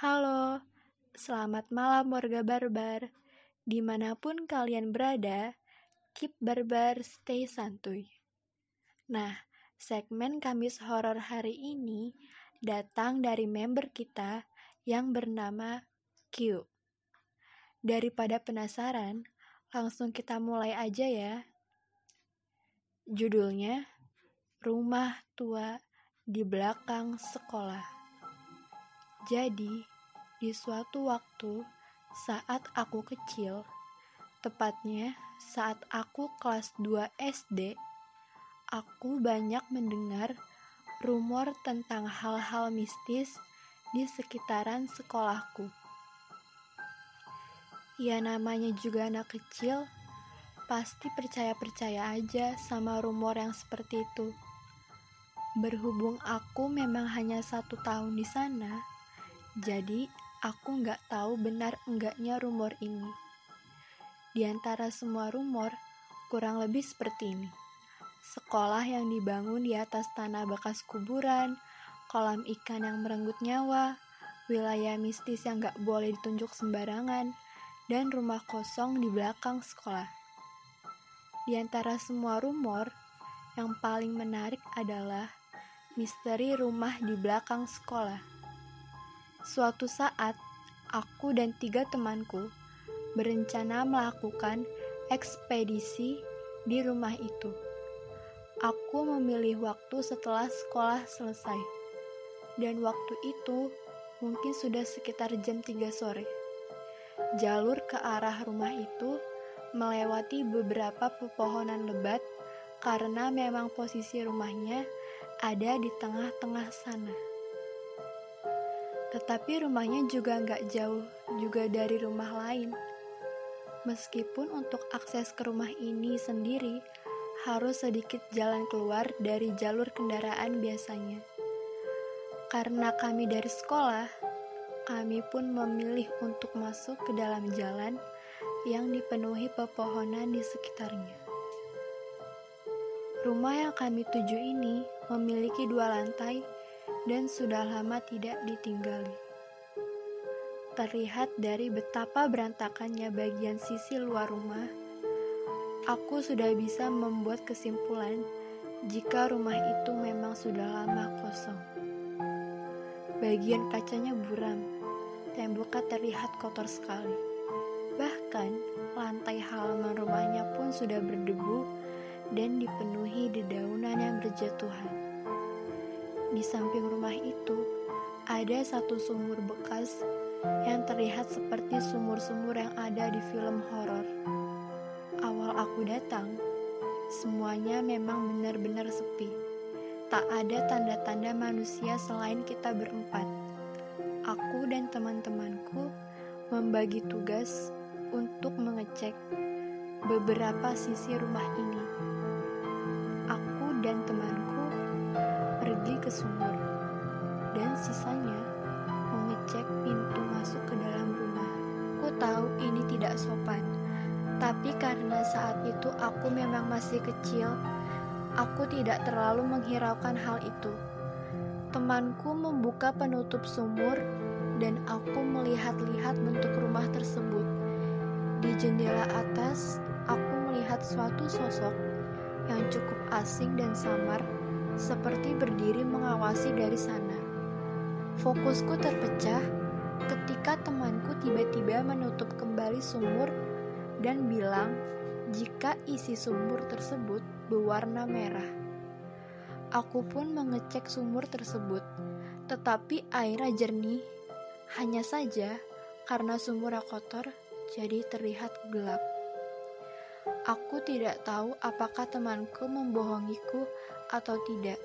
Halo, selamat malam warga barbar. Di mana pun kalian berada, keep barbar, stay santuy. Nah, segmen Kamis Horor hari ini datang dari member kita yang bernama Q. Daripada penasaran, langsung kita mulai aja ya. Judulnya, Rumah Tua di Belakang Sekolah. Jadi, di suatu waktu, saat aku kecil, tepatnya saat aku kelas 2 SD, aku banyak mendengar rumor tentang hal-hal mistis di sekitaran sekolahku. Ya namanya juga anak kecil, pasti percaya-percaya aja sama rumor yang seperti itu. Berhubung aku memang hanya satu tahun di sana, jadi, aku nggak tahu benar enggaknya rumor ini. Di antara semua rumor, kurang lebih seperti ini. Sekolah yang dibangun di atas tanah bekas kuburan, kolam ikan yang merenggut nyawa, wilayah mistis yang nggak boleh ditunjuk sembarangan, dan rumah kosong di belakang sekolah. Di antara semua rumor, yang paling menarik adalah misteri rumah di belakang sekolah. Suatu saat, aku dan tiga temanku berencana melakukan ekspedisi di rumah itu. Aku memilih waktu setelah sekolah selesai, dan waktu itu mungkin sudah sekitar jam 3 sore. Jalur ke arah rumah itu melewati beberapa pepohonan lebat karena memang posisi rumahnya ada di tengah-tengah sana. Tetapi rumahnya juga nggak jauh juga dari rumah lain. Meskipun untuk akses ke rumah ini sendiri harus sedikit jalan keluar dari jalur kendaraan biasanya. Karena kami dari sekolah, kami pun memilih untuk masuk ke dalam jalan yang dipenuhi pepohonan di sekitarnya. Rumah yang kami tuju ini memiliki dua lantai dan sudah lama tidak ditinggali. Terlihat dari betapa berantakannya bagian sisi luar rumah, aku sudah bisa membuat kesimpulan jika rumah itu memang sudah lama kosong. Bagian kacanya buram, temboknya terlihat kotor sekali. Bahkan, lantai halaman rumahnya pun sudah berdebu dan dipenuhi dedaunan yang berjatuhan. Di samping rumah itu, ada satu sumur bekas yang terlihat seperti sumur-sumur yang ada di film horor. Awal aku datang, semuanya memang benar-benar sepi. Tak ada tanda-tanda manusia selain kita berempat. Aku dan teman-temanku membagi tugas untuk mengecek beberapa sisi rumah ini. Aku dan pergi ke sumur, dan sisanya mengecek pintu masuk ke dalam rumah. Ku tahu ini tidak sopan, tapi karena saat itu aku memang masih kecil, aku tidak terlalu menghiraukan hal itu. Temanku membuka penutup sumur, dan aku melihat-lihat bentuk rumah tersebut. Di jendela atas, aku melihat suatu sosok yang cukup asing dan samar seperti berdiri mengawasi dari sana. Fokusku terpecah ketika temanku tiba-tiba menutup kembali sumur dan bilang jika isi sumur tersebut berwarna merah. Aku pun mengecek sumur tersebut, tetapi airnya jernih. Hanya saja karena sumurnya kotor, jadi terlihat gelap. Aku tidak tahu apakah temanku membohongiku atau tidak.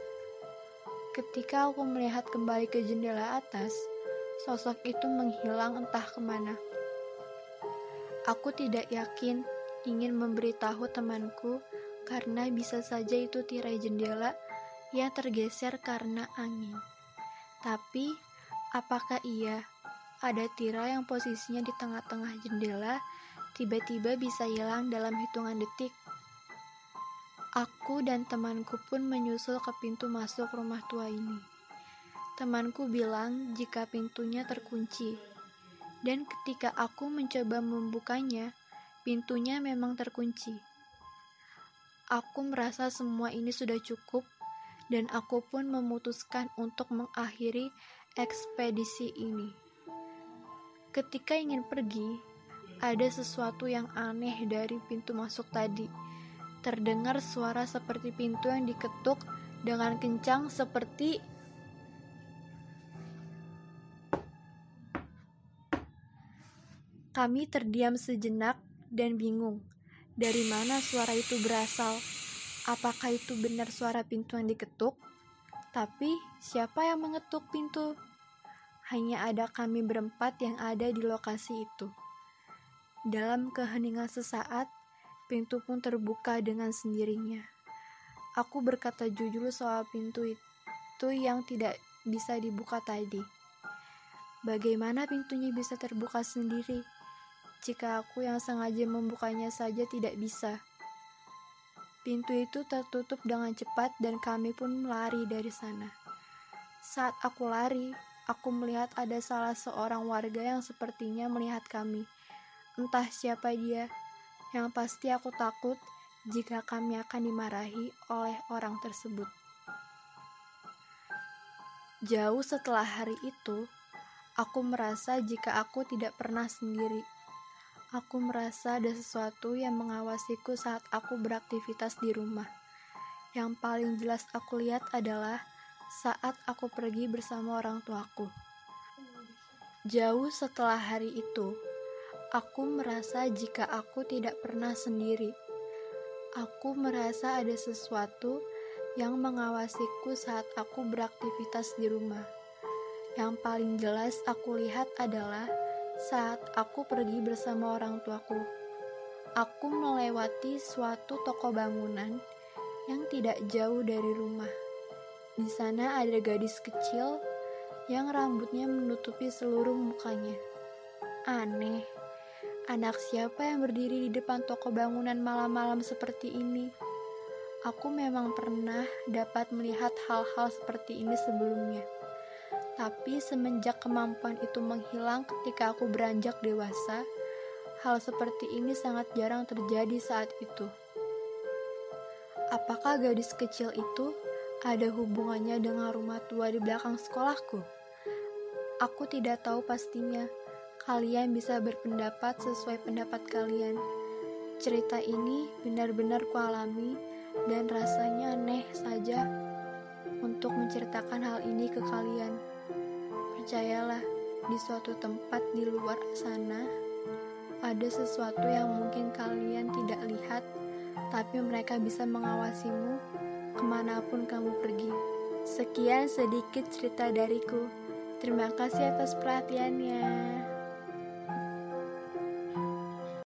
Ketika aku melihat kembali ke jendela atas, sosok itu menghilang entah ke mana. Aku tidak yakin ingin memberitahu temanku karena bisa saja itu tirai jendela yang tergeser karena angin. Tapi, apakah iya ada tirai yang posisinya di tengah-tengah jendela tiba-tiba bisa hilang dalam hitungan detik? Aku dan temanku pun menyusul ke pintu masuk rumah tua ini. Temanku bilang jika pintunya terkunci, dan ketika aku mencoba membukanya, pintunya memang terkunci. Aku merasa semua ini sudah cukup, dan aku pun memutuskan untuk mengakhiri ekspedisi ini. Ketika ingin pergi, ada sesuatu yang aneh dari pintu masuk tadi. Terdengar suara seperti pintu yang diketuk dengan kencang, seperti Kami terdiam sejenak dan bingung. Dari mana suara itu berasal? Apakah itu benar suara pintu yang diketuk? Tapi siapa yang mengetuk pintu? Hanya ada kami berempat yang ada di lokasi itu. Dalam keheningan sesaat, pintu pun terbuka dengan sendirinya. Aku berkata jujur soal pintu itu yang tidak bisa dibuka tadi. Bagaimana pintunya bisa terbuka sendiri? jika aku yang sengaja membukanya saja tidak bisa. Pintu itu tertutup dengan cepat dan kami pun lari dari sana. Saat aku lari, aku melihat ada salah seorang warga yang sepertinya melihat kami. Entah siapa dia, yang pasti aku takut jika kami akan dimarahi oleh orang tersebut. Jauh setelah hari itu, aku merasa jika aku tidak pernah sendiri Aku merasa ada sesuatu yang mengawasiku saat aku beraktivitas di rumah. Yang paling jelas aku lihat adalah saat aku pergi bersama orang tuaku. Jauh setelah hari itu, aku merasa jika aku tidak pernah sendiri. Aku merasa ada sesuatu yang mengawasiku saat aku beraktivitas di rumah. Yang paling jelas aku lihat adalah saat aku pergi bersama orang tuaku, aku melewati suatu toko bangunan yang tidak jauh dari rumah. Di sana ada gadis kecil yang rambutnya menutupi seluruh mukanya. Aneh, anak siapa yang berdiri di depan toko bangunan malam-malam seperti ini? Aku memang pernah dapat melihat hal-hal seperti ini sebelumnya. Tapi semenjak kemampuan itu menghilang ketika aku beranjak dewasa, hal seperti ini sangat jarang terjadi saat itu. Apakah gadis kecil itu ada hubungannya dengan rumah tua di belakang sekolahku? Aku tidak tahu pastinya. Kalian bisa berpendapat sesuai pendapat kalian. Cerita ini benar-benar kualami dan rasanya aneh saja untuk menceritakan hal ini ke kalian. Percayalah, di suatu tempat di luar sana ada sesuatu yang mungkin kalian tidak lihat, tapi mereka bisa mengawasimu ke mana pun kamu pergi. Sekian sedikit cerita dariku. Terima kasih atas perhatiannya.